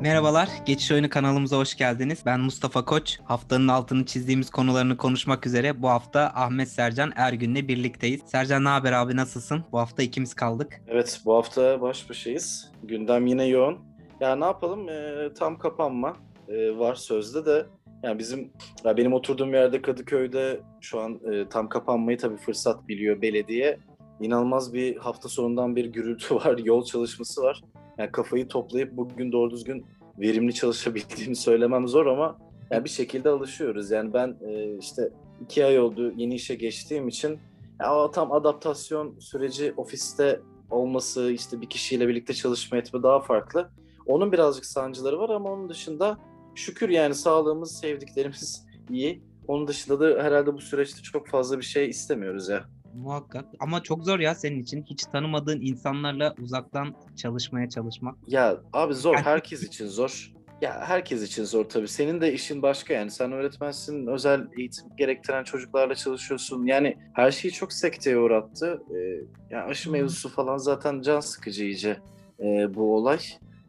Merhabalar, Geçiş Oyunu kanalımıza hoş geldiniz. Ben Mustafa Koç. Haftanın altını çizdiğimiz konularını konuşmak üzere bu hafta Ahmet Sercan Ergün'le birlikteyiz. Sercan ne haber abi nasılsın? Bu hafta ikimiz kaldık. Evet bu hafta baş başayız. Gündem yine yoğun. Ya ne yapalım ee, tam kapanma ee, var sözde de. Yani bizim ya benim oturduğum yerde Kadıköy'de şu an e, tam kapanmayı tabii fırsat biliyor belediye. İnanılmaz bir hafta sonundan bir gürültü var, yol çalışması var. Yani kafayı toplayıp bugün doğru düzgün verimli çalışabildiğimi söylemem zor ama yani bir şekilde alışıyoruz. Yani ben e, işte iki ay oldu yeni işe geçtiğim için ya tam adaptasyon süreci ofiste olması, işte bir kişiyle birlikte çalışma etme daha farklı. Onun birazcık sancıları var ama onun dışında şükür yani sağlığımız, sevdiklerimiz iyi. Onun dışında da herhalde bu süreçte çok fazla bir şey istemiyoruz ya. Muhakkak ama çok zor ya senin için. Hiç tanımadığın insanlarla uzaktan çalışmaya çalışmak. Ya abi zor, herkes için zor. Ya herkes için zor tabii. Senin de işin başka yani. Sen öğretmensin, özel eğitim gerektiren çocuklarla çalışıyorsun. Yani her şeyi çok sekteye uğrattı. Ee, yani aşı mevzusu falan zaten can sıkıcı iyice e, bu olay.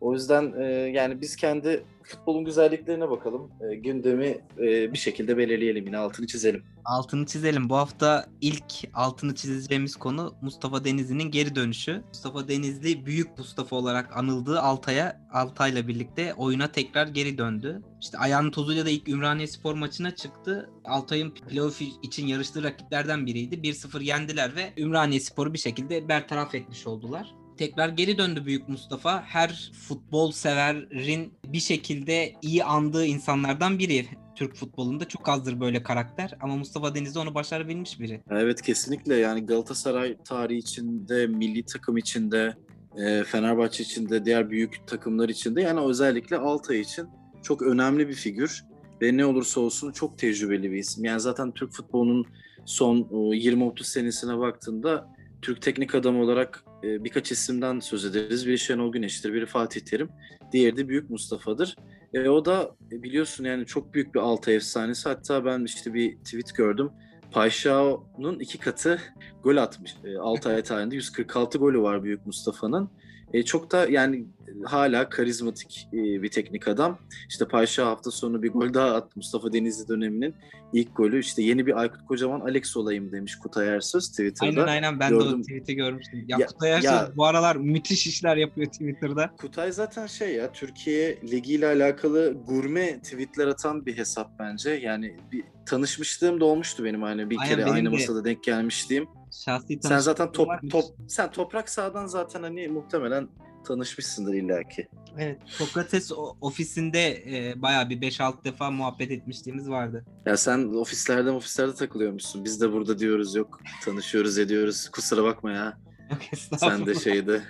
O yüzden e, yani biz kendi futbolun güzelliklerine bakalım. E, gündemi e, bir şekilde belirleyelim yine altını çizelim. Altını çizelim. Bu hafta ilk altını çizeceğimiz konu Mustafa Denizli'nin geri dönüşü. Mustafa Denizli büyük Mustafa olarak anıldığı Altay'a Altay'la birlikte oyuna tekrar geri döndü. İşte ayağının tozuyla da ilk Ümraniye Spor maçına çıktı. Altay'ın playoff için yarıştığı rakiplerden biriydi. 1-0 yendiler ve Ümraniye Spor'u bir şekilde bertaraf etmiş oldular tekrar geri döndü Büyük Mustafa. Her futbol severin bir şekilde iyi andığı insanlardan biri. Türk futbolunda çok azdır böyle karakter ama Mustafa Denizli onu başarabilmiş biri. Evet kesinlikle yani Galatasaray tarihi içinde, milli takım içinde, e, Fenerbahçe içinde, diğer büyük takımlar içinde yani özellikle Altay için çok önemli bir figür ve ne olursa olsun çok tecrübeli bir isim. Yani zaten Türk futbolunun son 20-30 senesine baktığında Türk teknik adam olarak e, birkaç isimden söz ederiz. Biri Şenol Güneş'tir, biri Fatih Terim, diğeri de Büyük Mustafa'dır. E, o da e, biliyorsun yani çok büyük bir altı efsanesi. Hatta ben işte bir tweet gördüm. Payşao'nun iki katı gol atmış. E, 6 ay tarihinde 146 golü var Büyük Mustafa'nın. E, çok da yani hala karizmatik e, bir teknik adam. İşte Paşa hafta sonu bir gol daha attı Mustafa Denizli döneminin ilk golü. İşte yeni bir Aykut Kocaman Alex olayım demiş Kutay Ersöz Twitter'da. Aynen aynen ben Gördüm. de o tweet'i görmüştüm. Ya, ya Kutay Ersöz ya, bu aralar müthiş işler yapıyor Twitter'da. Kutay zaten şey ya Türkiye Ligi ile alakalı gurme tweetler atan bir hesap bence. Yani bir tanışmışlığım da olmuştu benim hani bir aynen, kere aynı de. masada denk gelmiştiğim. Şahsi sen zaten top, top sen toprak sahadan zaten hani muhtemelen tanışmışsındır illaki. Evet, Sokrates ofisinde e, bayağı bir 5-6 defa muhabbet etmişliğimiz vardı. Ya sen ofislerde ofislerde takılıyormuşsun. Biz de burada diyoruz yok tanışıyoruz ediyoruz. Kusura bakma ya. sen de şeyde.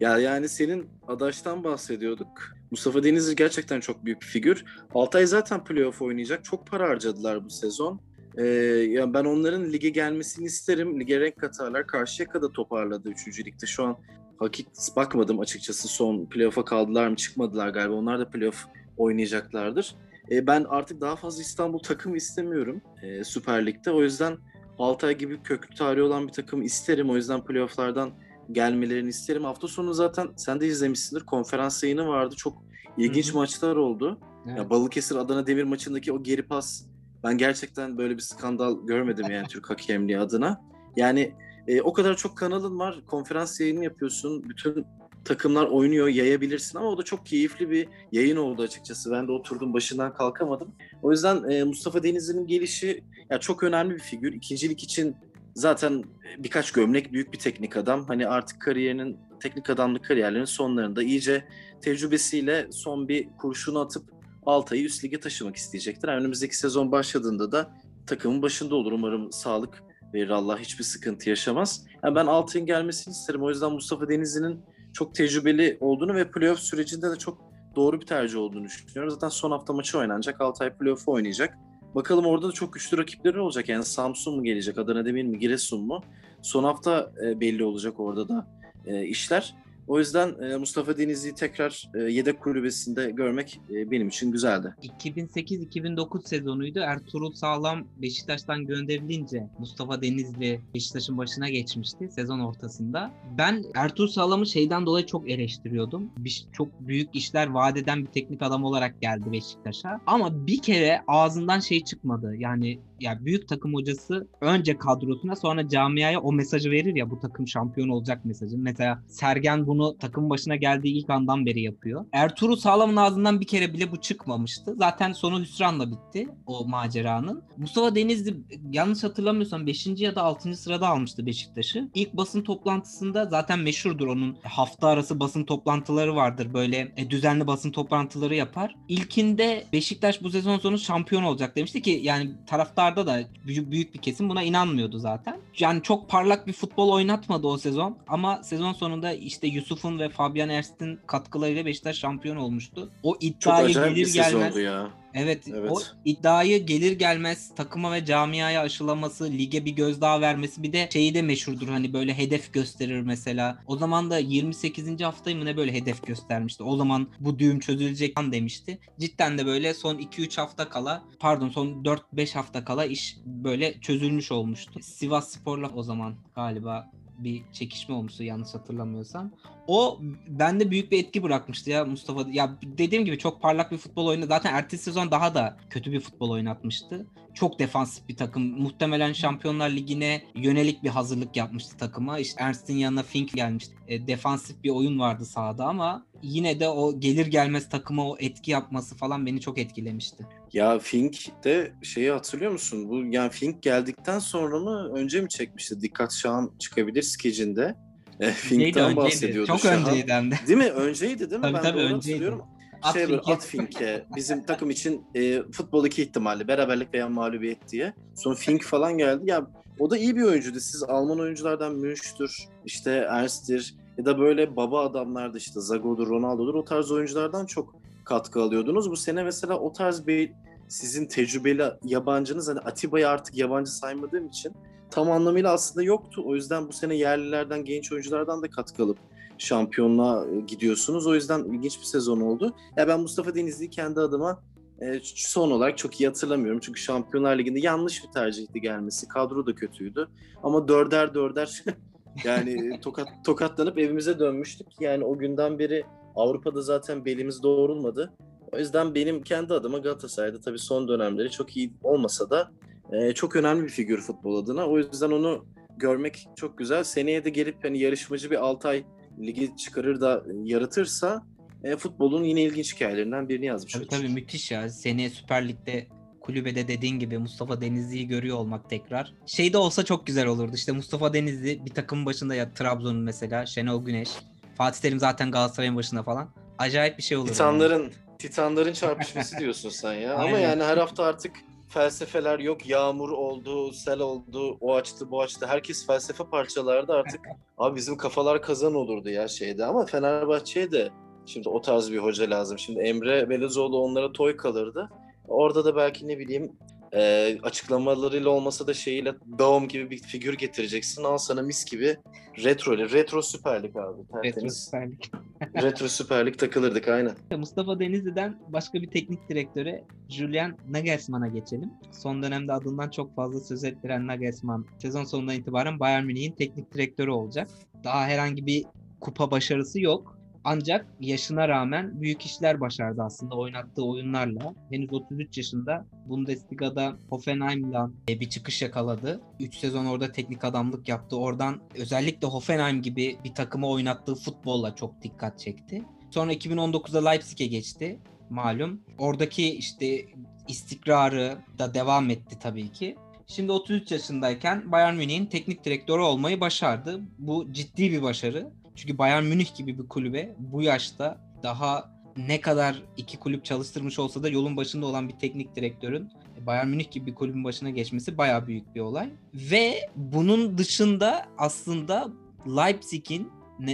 ya yani senin Adaş'tan bahsediyorduk. Mustafa Denizli gerçekten çok büyük bir figür. Altay zaten playoff oynayacak. Çok para harcadılar bu sezon. Ee, yani ben onların lige gelmesini isterim. Lige renk katarlar. Karşıyaka'da toparladı 3. ligde. Şu an hakik bakmadım açıkçası son playoff'a kaldılar mı çıkmadılar galiba. Onlar da playoff oynayacaklardır. Ee, ben artık daha fazla İstanbul takım istemiyorum e, Süper Lig'de. O yüzden Altay gibi köklü tarihi olan bir takım isterim. O yüzden playoff'lardan gelmelerini isterim. Hafta sonu zaten sen de izlemişsindir. Konferans yayını vardı. Çok ilginç Hı-hı. maçlar oldu. Evet. Ya Balıkesir Adana Demir maçındaki o geri pas ben gerçekten böyle bir skandal görmedim yani Türk hakemliği adına. Yani e, o kadar çok kanalın var. Konferans yayını yapıyorsun. Bütün takımlar oynuyor, yayabilirsin ama o da çok keyifli bir yayın oldu açıkçası. Ben de oturdum başından kalkamadım. O yüzden e, Mustafa Denizli'nin gelişi ya çok önemli bir figür. İkincilik için zaten birkaç gömlek büyük bir teknik adam. Hani artık kariyerinin teknik adamlık kariyerlerinin sonlarında iyice tecrübesiyle son bir kurşunu atıp Altay'ı üst lige taşımak isteyecektir. Yani önümüzdeki sezon başladığında da takımın başında olur. Umarım sağlık verir Allah hiçbir sıkıntı yaşamaz. Yani ben Altay'ın gelmesini isterim. O yüzden Mustafa Denizli'nin çok tecrübeli olduğunu ve playoff sürecinde de çok doğru bir tercih olduğunu düşünüyorum. Zaten son hafta maçı oynanacak. Altay playoff oynayacak. Bakalım orada da çok güçlü rakipleri olacak. Yani Samsun mu gelecek, Adana Demir mi, Giresun mu? Son hafta e, belli olacak orada da e, işler. O yüzden e, Mustafa Denizli'yi tekrar e, yedek kulübesinde görmek e, benim için güzeldi. 2008-2009 sezonuydu. Ertuğrul Sağlam Beşiktaş'tan gönderilince Mustafa Denizli Beşiktaş'ın başına geçmişti sezon ortasında. Ben Ertuğrul Sağlam'ı şeyden dolayı çok eleştiriyordum. Bir, çok büyük işler vaat eden bir teknik adam olarak geldi Beşiktaş'a. Ama bir kere ağzından şey çıkmadı. Yani ya büyük takım hocası önce kadrosuna sonra camiaya o mesajı verir ya bu takım şampiyon olacak mesajı. Mesela Sergen bunu takım başına geldiği ilk andan beri yapıyor. Ertuğrul Sağlam'ın ağzından bir kere bile bu çıkmamıştı. Zaten sonu hüsranla bitti o maceranın. Mustafa Denizli yanlış hatırlamıyorsam 5. ya da 6. sırada almıştı Beşiktaş'ı. İlk basın toplantısında zaten meşhurdur onun hafta arası basın toplantıları vardır. Böyle e, düzenli basın toplantıları yapar. İlkinde Beşiktaş bu sezon sonu şampiyon olacak demişti ki yani taraftarda da büyük, bir kesim buna inanmıyordu zaten. Yani çok parlak bir futbol oynatmadı o sezon ama sezon sonunda işte Yusuf'un ve Fabian Erst'in katkılarıyla Beşiktaş şampiyon olmuştu. O Çok iddiayı bir gelir gelmez sezondu ya. Evet, Evet. o iddiayı gelir gelmez takıma ve camiaya aşılaması, lige bir gözdağı vermesi bir de şeyi de meşhurdur hani böyle hedef gösterir mesela. O zaman da 28. haftayı mı ne böyle hedef göstermişti. O zaman bu düğüm çözülecek an demişti. Cidden de böyle son 2-3 hafta kala pardon son 4-5 hafta kala iş böyle çözülmüş olmuştu. Sivas Spor'la o zaman galiba bir çekişme olmuştu yanlış hatırlamıyorsam. O bende büyük bir etki bırakmıştı ya Mustafa. Ya dediğim gibi çok parlak bir futbol oynadı. Zaten ertesi sezon daha da kötü bir futbol oynatmıştı. Çok defansif bir takım. Muhtemelen Şampiyonlar Ligi'ne yönelik bir hazırlık yapmıştı takıma. İşte Ernst'in yanına Fink gelmişti. E, defansif bir oyun vardı sahada ama yine de o gelir gelmez takıma o etki yapması falan beni çok etkilemişti. Ya Fink de şeyi hatırlıyor musun? Bu yani Fink geldikten sonra mı önce mi çekmişti? Dikkat Şahan çıkabilir skecinde. E, Fink'ten bahsediyordu. Çok Şahan. önceydi hem de. Değil mi? Önceydi değil mi? Tabii, ben tabii, doğru önceydi. hatırlıyorum. At şey böyle Fink'e. at Fink'e bizim takım için e, futbol iki ihtimalle beraberlik veya mağlubiyet diye. Sonra Fink falan geldi. Ya o da iyi bir oyuncuydu. Siz Alman oyunculardan Münch'tür, işte Ernst'tir ya da böyle baba adamlardı işte Zago'dur, Ronaldo'dur o tarz oyunculardan çok katkı alıyordunuz. Bu sene mesela o tarz bir sizin tecrübeli yabancınız hani Atiba'yı artık yabancı saymadığım için tam anlamıyla aslında yoktu. O yüzden bu sene yerlilerden, genç oyunculardan da katkı alıp şampiyonluğa e, gidiyorsunuz. O yüzden ilginç bir sezon oldu. Ya ben Mustafa Denizli'yi kendi adıma e, son olarak çok iyi hatırlamıyorum. Çünkü Şampiyonlar Ligi'nde yanlış bir tercihti gelmesi. Kadro da kötüydü. Ama dörder dörder yani tokat tokatlanıp evimize dönmüştük. Yani o günden beri Avrupa'da zaten belimiz doğrulmadı. O yüzden benim kendi adıma Galatasaray'da tabii son dönemleri çok iyi olmasa da e, çok önemli bir figür futbol adına. O yüzden onu görmek çok güzel. Seneye de gelip hani yarışmacı bir Altay ligi çıkarır da yaratırsa e, futbolun yine ilginç hikayelerinden birini yazmış Tabii tabii müthiş ya. Seneye Süper Lig'de kulübede dediğin gibi Mustafa Denizli'yi görüyor olmak tekrar. Şey de olsa çok güzel olurdu. İşte Mustafa Denizli bir takım başında ya Trabzon'un mesela Şenol Güneş. Fatih Terim zaten Galatasaray'ın başında falan. Acayip bir şey olur. Titanların Titanların çarpışması diyorsun sen ya. Ama Aynen. yani her hafta artık felsefeler yok. Yağmur oldu, sel oldu, o açtı, bu açtı. Herkes felsefe parçalarda artık. Abi bizim kafalar kazan olurdu ya şeyde. Ama Fenerbahçe'ye de şimdi o tarz bir hoca lazım. Şimdi Emre Belezoğlu onlara toy kalırdı. Orada da belki ne bileyim e, açıklamalarıyla olmasa da şeyiyle Daum gibi bir figür getireceksin. Al sana mis gibi retro ile. Retro Süper Lig abi. Retro Tertemiz. Süper Lig. retro Süper Lig takılırdık aynen. Mustafa Denizli'den başka bir teknik direktöre Julian Nagelsmann'a geçelim. Son dönemde adından çok fazla söz ettiren Nagelsmann sezon sonundan itibaren Bayern Münih'in teknik direktörü olacak. Daha herhangi bir kupa başarısı yok. Ancak yaşına rağmen büyük işler başardı aslında oynattığı oyunlarla. Henüz 33 yaşında Bundesliga'da Hoffenheim'dan e, bir çıkış yakaladı. 3 sezon orada teknik adamlık yaptı. Oradan özellikle Hoffenheim gibi bir takımı oynattığı futbolla çok dikkat çekti. Sonra 2019'da Leipzig'e geçti malum. Oradaki işte istikrarı da devam etti tabii ki. Şimdi 33 yaşındayken Bayern Münih'in teknik direktörü olmayı başardı. Bu ciddi bir başarı. Çünkü Bayern Münih gibi bir kulübe bu yaşta daha ne kadar iki kulüp çalıştırmış olsa da yolun başında olan bir teknik direktörün Bayern Münih gibi bir kulübün başına geçmesi bayağı büyük bir olay. Ve bunun dışında aslında Leipzig'in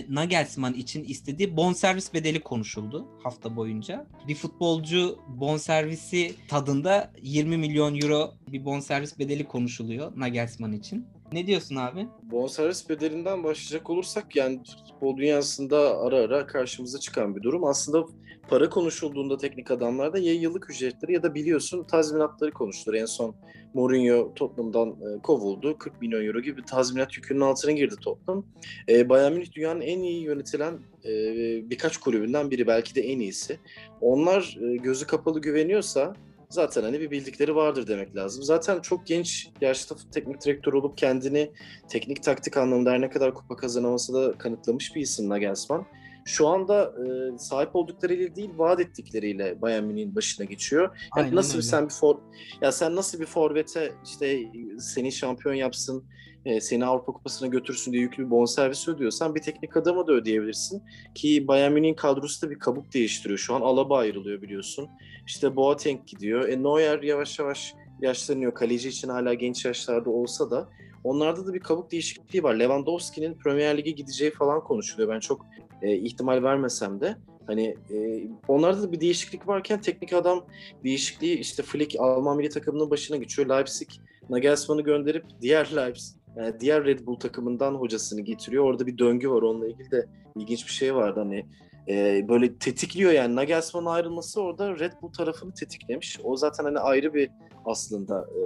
Nagelsmann için istediği bonservis bedeli konuşuldu hafta boyunca. Bir futbolcu bonservisi tadında 20 milyon euro bir bonservis bedeli konuşuluyor Nagelsmann için. Ne diyorsun abi? Bonservis bedelinden başlayacak olursak yani futbol dünyasında ara ara karşımıza çıkan bir durum. Aslında para konuşulduğunda teknik adamlarda ya yıllık ücretleri ya da biliyorsun tazminatları konuşulur. En son Mourinho Tottenham'dan e, kovuldu. 40 milyon euro gibi tazminat yükünün altına girdi Tottenham. E, Bayern Münih dünyanın en iyi yönetilen e, birkaç kulübünden biri belki de en iyisi. Onlar e, gözü kapalı güveniyorsa zaten hani bir bildikleri vardır demek lazım. Zaten çok genç yaşta teknik direktör olup kendini teknik taktik anlamında her ne kadar kupa kazanaması da kanıtlamış bir isim Nagelsmann. Şu anda e, sahip olduklarıyla değil vaat ettikleriyle Bayern Münih'in başına geçiyor. Yani Aynen nasıl öyle. sen bir for ya sen nasıl bir forvete işte seni şampiyon yapsın, e, seni Avrupa Kupası'na götürsün diye yüklü bir bonservis ödüyorsan bir teknik adama da ödeyebilirsin. Ki Bayern Münih'in kadrosu da bir kabuk değiştiriyor. Şu an Alaba ayrılıyor biliyorsun. İşte Boateng gidiyor. E, Neuer yavaş yavaş yaşlanıyor. Kaleci için hala genç yaşlarda olsa da onlarda da bir kabuk değişikliği var. Lewandowski'nin Premier Lig'e gideceği falan konuşuluyor. Ben çok e, ihtimal vermesem de hani e, onlarda da bir değişiklik varken teknik adam değişikliği işte Flick Alman milli takımının başına geçiyor. Leipzig Nagelsmann'ı gönderip diğer Leipzig yani diğer Red Bull takımından hocasını getiriyor. Orada bir döngü var. Onunla ilgili de ilginç bir şey vardı. Hani e, böyle tetikliyor yani Nagelsmann'ın ayrılması orada Red Bull tarafını tetiklemiş. O zaten hani ayrı bir aslında e,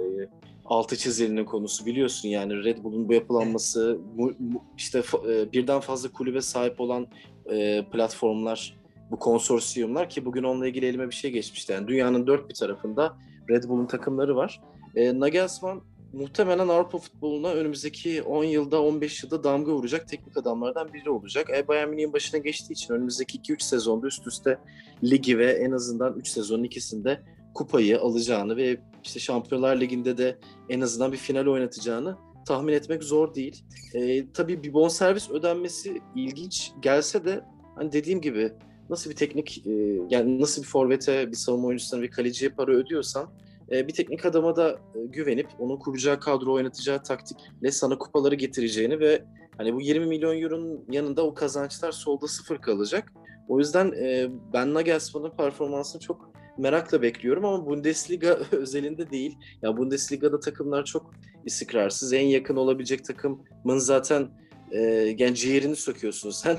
altı çizilinin konusu biliyorsun yani Red Bull'un bu yapılanması bu, bu- işte e, birden fazla kulübe sahip olan e, platformlar bu konsorsiyumlar ki bugün onunla ilgili elime bir şey geçmişti. Yani dünyanın dört bir tarafında Red Bull'un takımları var. E, Nagelsmann muhtemelen Avrupa futboluna önümüzdeki 10 yılda 15 yılda damga vuracak teknik adamlardan biri olacak. E, Bayern Münih'in başına geçtiği için önümüzdeki 2-3 sezonda üst üste ligi ve en azından 3 sezonun ikisinde kupayı alacağını ve işte Şampiyonlar Ligi'nde de en azından bir final oynatacağını tahmin etmek zor değil. E, tabii bir bonservis ödenmesi ilginç gelse de hani dediğim gibi nasıl bir teknik e, yani nasıl bir forvete, bir savunma oyuncusuna, bir kaleciye para ödüyorsan e, bir teknik adama da e, güvenip onun kuracağı kadro oynatacağı taktikle sana kupaları getireceğini ve hani bu 20 milyon euronun yanında o kazançlar solda sıfır kalacak. O yüzden e, ben Nagelsmann'ın performansını çok merakla bekliyorum ama Bundesliga özelinde değil. Ya Bundesliga'da takımlar çok istikrarsız. En yakın olabilecek takımın zaten e, yani ciğerini söküyorsun sen.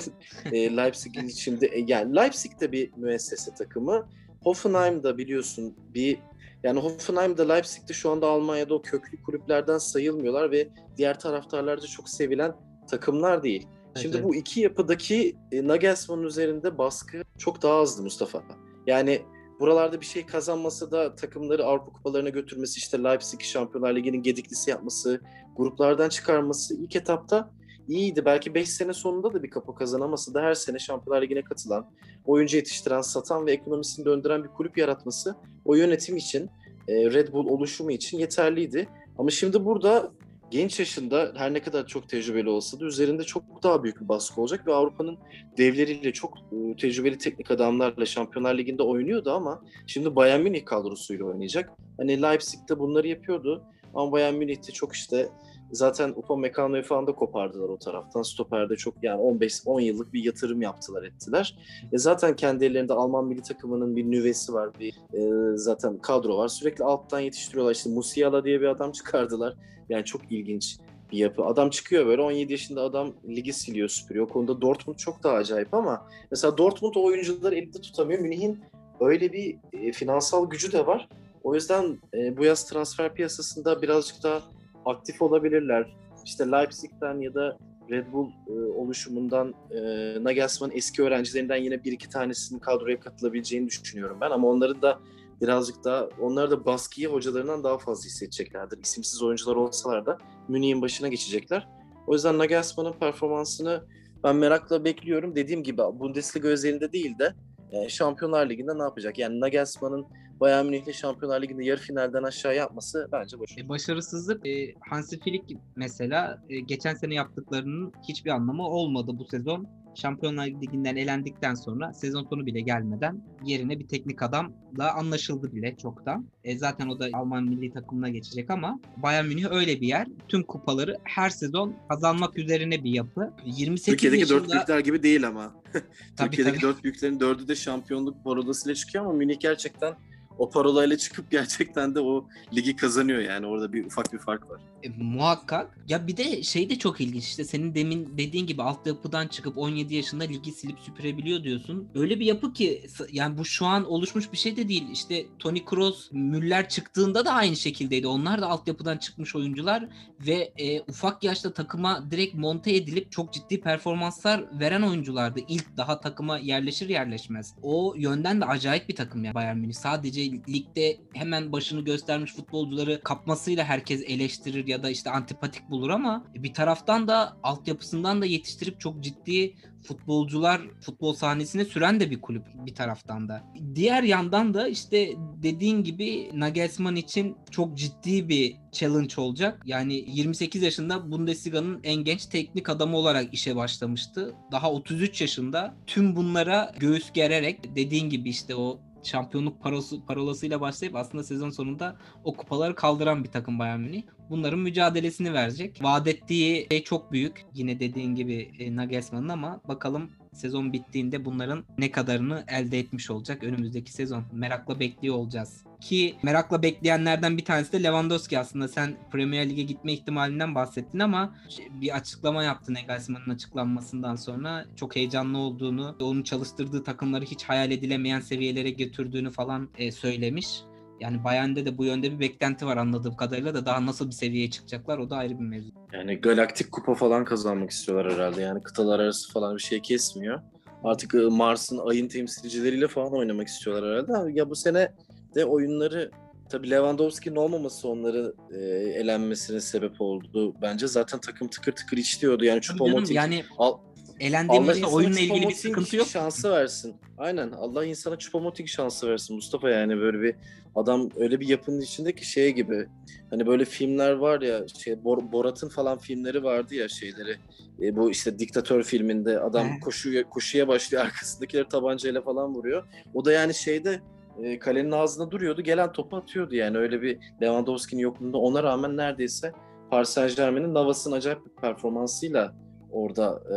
e, Leipzig'in içinde e, yani Leipzig de bir müessese takımı. Hoffenheim da biliyorsun bir yani Hoffenheim de Leipzig de şu anda Almanya'da o köklü kulüplerden sayılmıyorlar ve diğer taraftarlarca çok sevilen takımlar değil. Şimdi Evet, bu iki yapıdaki e, Nagelsmann'ın üzerinde baskı çok daha azdı Mustafa. Yani buralarda bir şey kazanmasa da takımları Avrupa kupalarına götürmesi, işte Leipzig Şampiyonlar Ligi'nin gediklisi yapması, gruplardan çıkarması ilk etapta iyiydi. Belki 5 sene sonunda da bir kapı kazanamasa da her sene Şampiyonlar Ligi'ne katılan, oyuncu yetiştiren, satan ve ekonomisini döndüren bir kulüp yaratması o yönetim için, e, Red Bull oluşumu için yeterliydi. Ama şimdi burada genç yaşında her ne kadar çok tecrübeli olsa da üzerinde çok daha büyük bir baskı olacak ve Avrupa'nın devleriyle çok e, tecrübeli teknik adamlarla Şampiyonlar Ligi'nde oynuyordu ama şimdi Bayern Münih kadrosuyla oynayacak. Hani Leipzig'te bunları yapıyordu ama Bayern Münih'te çok işte zaten Upamecano'yu falan da kopardılar o taraftan. Stoper'de çok yani 15-10 yıllık bir yatırım yaptılar ettiler. E zaten kendi ellerinde Alman milli takımının bir nüvesi var. Bir e, zaten kadro var. Sürekli alttan yetiştiriyorlar. İşte Musiala diye bir adam çıkardılar. Yani çok ilginç bir yapı. Adam çıkıyor böyle 17 yaşında adam ligi siliyor süpürüyor. O konuda Dortmund çok daha acayip ama mesela Dortmund o oyuncuları elinde tutamıyor. Münih'in öyle bir e, finansal gücü de var. O yüzden e, bu yaz transfer piyasasında birazcık daha aktif olabilirler. İşte Leipzig'ten ya da Red Bull e, oluşumundan e, Nagelsmann eski öğrencilerinden yine bir iki tanesinin kadroya katılabileceğini düşünüyorum ben. Ama onların da birazcık daha onlar da baskıyı hocalarından daha fazla hissedeceklerdir. İsimsiz oyuncular olsalar da Münih'in başına geçecekler. O yüzden Nagelsmann'ın performansını ben merakla bekliyorum. Dediğim gibi Bundesliga özelinde değil de e, Şampiyonlar Ligi'nde ne yapacak? Yani Nagelsmann'ın Bayern Münih'le Şampiyonlar Ligi'nde yarı finalden aşağı yapması bence boş. E, başarısızlık e, Hansi Flick mesela geçen sene yaptıklarının hiçbir anlamı olmadı bu sezon. Şampiyonlar Ligi'nden elendikten sonra sezon sonu bile gelmeden yerine bir teknik adamla anlaşıldı bile çoktan. E, zaten o da Alman milli takımına geçecek ama Bayern Münih öyle bir yer. Tüm kupaları her sezon kazanmak üzerine bir yapı. 28 Türkiye'deki yaşında... dört büyükler gibi değil ama. Tabii, Türkiye'deki tabii. dört büyüklerin dördü de şampiyonluk parolasıyla çıkıyor ama Münih gerçekten o parolayla çıkıp gerçekten de o ligi kazanıyor yani orada bir ufak bir fark var. E, muhakkak. Ya bir de şey de çok ilginç işte senin demin dediğin gibi altyapıdan çıkıp 17 yaşında ligi silip süpürebiliyor diyorsun. Öyle bir yapı ki yani bu şu an oluşmuş bir şey de değil. İşte Toni Kroos, Müller çıktığında da aynı şekildeydi. Onlar da altyapıdan çıkmış oyuncular ve e, ufak yaşta takıma direkt monte edilip çok ciddi performanslar veren oyunculardı. İlk daha takıma yerleşir yerleşmez. O yönden de acayip bir takım ya Bayern Münih. Sadece ligde hemen başını göstermiş futbolcuları kapmasıyla herkes eleştirir ya da işte antipatik bulur ama bir taraftan da altyapısından da yetiştirip çok ciddi futbolcular futbol sahnesine süren de bir kulüp bir taraftan da. Diğer yandan da işte dediğin gibi Nagelsmann için çok ciddi bir challenge olacak. Yani 28 yaşında Bundesliga'nın en genç teknik adamı olarak işe başlamıştı. Daha 33 yaşında tüm bunlara göğüs gererek dediğin gibi işte o şampiyonluk parası, parolasıyla başlayıp aslında sezon sonunda o kupaları kaldıran bir takım Bayern Münih. Bunların mücadelesini verecek. Vaat ettiği şey çok büyük. Yine dediğin gibi e, Nagelsmann'ın ama bakalım sezon bittiğinde bunların ne kadarını elde etmiş olacak önümüzdeki sezon. Merakla bekliyor olacağız. Ki merakla bekleyenlerden bir tanesi de Lewandowski aslında. Sen Premier Lig'e gitme ihtimalinden bahsettin ama bir açıklama yaptı Nagelsmann'ın açıklanmasından sonra. Çok heyecanlı olduğunu, onun çalıştırdığı takımları hiç hayal edilemeyen seviyelere götürdüğünü falan e, söylemiş. Yani Bayern'de de bu yönde bir beklenti var anladığım kadarıyla da daha nasıl bir seviyeye çıkacaklar o da ayrı bir mevzu. Yani galaktik kupa falan kazanmak istiyorlar herhalde. Yani kıtalar arası falan bir şey kesmiyor. Artık ıı, Mars'ın ayın temsilcileriyle falan oynamak istiyorlar herhalde. Ya bu sene de oyunları tabii Lewandowski'nin olmaması onları e, elenmesine sebep oldu. Bence zaten takım tıkır tıkır işliyordu. Yani Choupo-Moting yani al, elendiğimizde oyunla ilgili bir sıkıntı yok. şansı versin. Aynen. Allah insana Choupo-Moting şansı versin Mustafa yani böyle bir adam öyle bir yapının içindeki şey gibi. Hani böyle filmler var ya şey Bor Borat'ın falan filmleri vardı ya şeyleri. E, bu işte diktatör filminde adam koşuya koşuya başlıyor arkasındakileri tabancayla falan vuruyor. O da yani şeyde e, kalenin ağzında duruyordu. Gelen topu atıyordu yani. Öyle bir Lewandowski'nin yokluğunda ona rağmen neredeyse Paris Saint Germain'in Navas'ın acayip bir performansıyla orada e,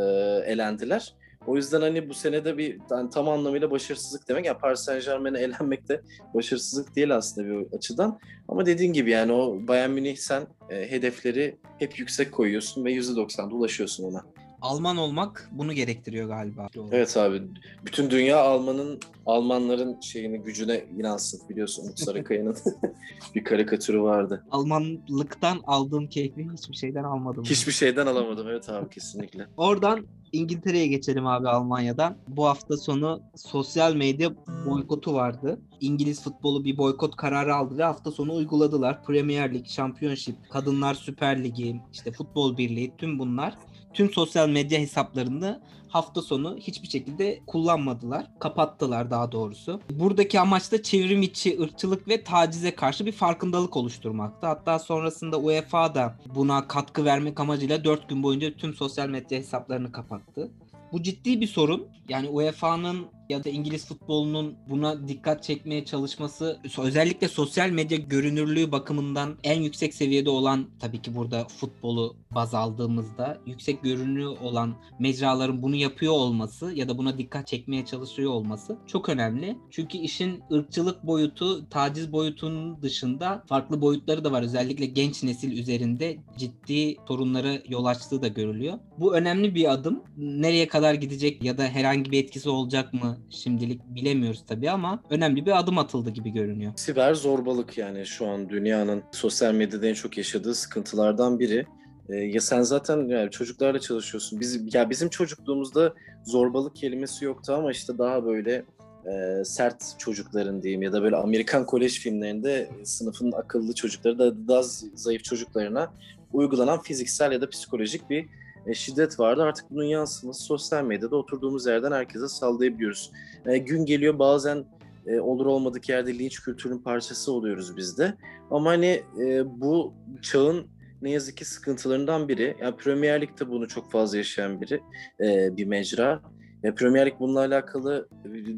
elendiler. O yüzden hani bu senede bir yani tam anlamıyla başarısızlık demek. Yani Paris Saint Germain'e elenmek de başarısızlık değil aslında bir açıdan. Ama dediğin gibi yani o Bayern Münih sen e, hedefleri hep yüksek koyuyorsun ve %90'da ulaşıyorsun ona. Alman olmak bunu gerektiriyor galiba. Evet abi. Bütün dünya Alman'ın Almanların şeyini gücüne inansın biliyorsun Umut Sarıkaya'nın bir karikatürü vardı. Almanlıktan aldığım keyfi hiçbir şeyden almadım. Hiçbir şeyden alamadım evet abi kesinlikle. Oradan İngiltere'ye geçelim abi Almanya'dan. Bu hafta sonu sosyal medya boykotu vardı. İngiliz futbolu bir boykot kararı aldı ve hafta sonu uyguladılar. Premier Lig, Championship, Kadınlar Süper Ligi, işte Futbol Birliği tüm bunlar tüm sosyal medya hesaplarını hafta sonu hiçbir şekilde kullanmadılar. Kapattılar daha doğrusu. Buradaki amaç da çevrim içi ırkçılık ve tacize karşı bir farkındalık oluşturmaktı. Hatta sonrasında UEFA da buna katkı vermek amacıyla 4 gün boyunca tüm sosyal medya hesaplarını kapattı. Bu ciddi bir sorun. Yani UEFA'nın ya da İngiliz futbolunun buna dikkat çekmeye çalışması özellikle sosyal medya görünürlüğü bakımından en yüksek seviyede olan tabii ki burada futbolu baz aldığımızda yüksek görünürlüğü olan mecraların bunu yapıyor olması ya da buna dikkat çekmeye çalışıyor olması çok önemli. Çünkü işin ırkçılık boyutu, taciz boyutunun dışında farklı boyutları da var. Özellikle genç nesil üzerinde ciddi sorunlara yol açtığı da görülüyor. Bu önemli bir adım. Nereye kadar gidecek ya da herhangi bir etkisi olacak mı şimdilik bilemiyoruz tabii ama önemli bir adım atıldı gibi görünüyor. Siber zorbalık yani şu an dünyanın sosyal medyada en çok yaşadığı sıkıntılardan biri. Ee, ya sen zaten yani çocuklarla çalışıyorsun. Biz ya bizim çocukluğumuzda zorbalık kelimesi yoktu ama işte daha böyle e, sert çocukların diyeyim ya da böyle Amerikan kolej filmlerinde sınıfın akıllı çocukları da daha zayıf çocuklarına uygulanan fiziksel ya da psikolojik bir e, şiddet vardı. Artık bunun yansıması sosyal medyada oturduğumuz yerden herkese sallayabiliyoruz. E, gün geliyor bazen e, olur olmadık yerde linç kültürünün parçası oluyoruz biz de. Ama hani e, bu çağın ne yazık ki sıkıntılarından biri. Yani Premier Lig'de bunu çok fazla yaşayan biri, e, bir mecra. Ya Premier Lig bununla alakalı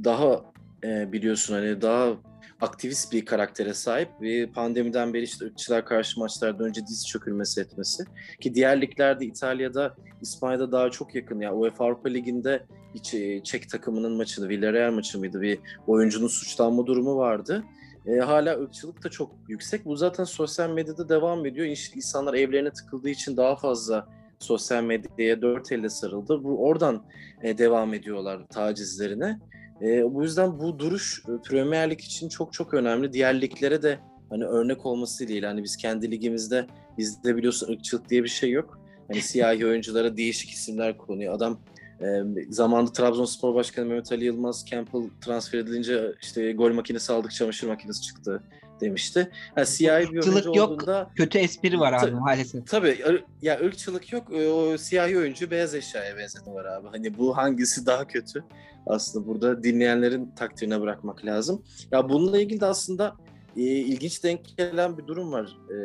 daha e, biliyorsun hani daha aktivist bir karaktere sahip ve pandemiden beri işte ırkçılar karşı maçlarda önce diz çökülmesi etmesi ki diğer liglerde İtalya'da İspanya'da daha çok yakın ya yani UEFA Avrupa Ligi'nde e, Çek takımının maçını Villarreal maçı mıydı bir oyuncunun suçlanma durumu vardı. e, hala ırkçılık da çok yüksek. Bu zaten sosyal medyada devam ediyor. İnsanlar evlerine tıkıldığı için daha fazla sosyal medyaya dört elle sarıldı. Bu oradan e, devam ediyorlar tacizlerine. E, bu yüzden bu duruş e, Premier Lig için çok çok önemli. Diğer liglere de hani örnek olması değil. Hani biz kendi ligimizde bizde biliyorsun ırkçılık diye bir şey yok. Hani siyahi oyunculara değişik isimler konuyor. Adam e, zamanında Trabzonspor Başkanı Mehmet Ali Yılmaz Campbell transfer edilince işte gol makinesi aldık çamaşır makinesi çıktı demişti. Yani siyahi bir oyuncu yok, olduğunda... kötü espri var abi maalesef. Tabii ya ırkçılık yok. O siyahi oyuncu beyaz eşyaya benzetme var abi. Hani bu hangisi daha kötü? Aslında burada dinleyenlerin takdirine bırakmak lazım. Ya bununla ilgili de aslında e, ilginç denk gelen bir durum var. E,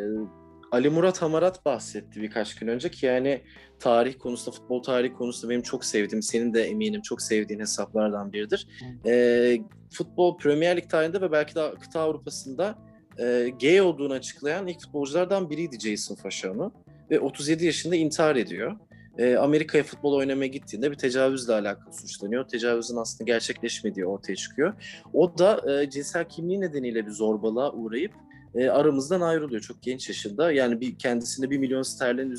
Ali Murat Hamarat bahsetti birkaç gün önce ki yani tarih konusunda, futbol tarihi konusunda benim çok sevdiğim, senin de eminim çok sevdiğin hesaplardan biridir. E, futbol Premier Lig tarihinde ve belki de kıta Avrupa'sında e, gay olduğunu açıklayan ilk futbolculardan biriydi Jason Fashanu. Ve 37 yaşında intihar ediyor. E, Amerika'ya futbol oynamaya gittiğinde bir tecavüzle alakalı suçlanıyor. Tecavüzün aslında gerçekleşmediği ortaya çıkıyor. O da e, cinsel kimliği nedeniyle bir zorbalığa uğrayıp e, aramızdan ayrılıyor çok genç yaşında. Yani bir kendisine bir milyon sterlin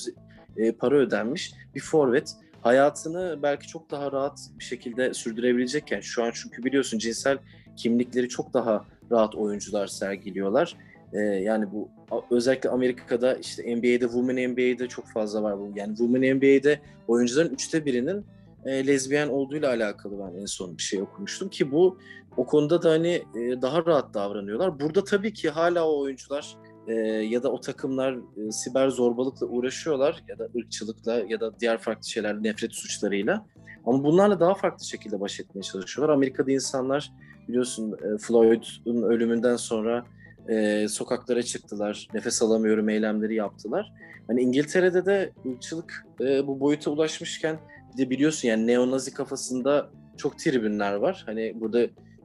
e, para ödenmiş bir forvet hayatını belki çok daha rahat bir şekilde sürdürebilecekken şu an çünkü biliyorsun cinsel kimlikleri çok daha rahat oyuncular sergiliyorlar. E, yani bu özellikle Amerika'da işte NBA'de, Women NBA'de çok fazla var bu. Yani Women NBA'de oyuncuların üçte birinin e, lezbiyen olduğuyla alakalı ben en son bir şey okumuştum ki bu o konuda da hani e, daha rahat davranıyorlar. Burada tabii ki hala o oyuncular e, ya da o takımlar e, siber zorbalıkla uğraşıyorlar ya da ırkçılıkla ya da diğer farklı şeyler nefret suçlarıyla. Ama bunlarla daha farklı şekilde baş etmeye çalışıyorlar. Amerika'da insanlar biliyorsun e, Floyd'un ölümünden sonra e, sokaklara çıktılar. Nefes alamıyorum eylemleri yaptılar. Hani İngiltere'de de ırkçılık e, bu boyuta ulaşmışken bir de biliyorsun yani neonazi kafasında çok tribünler var. Hani burada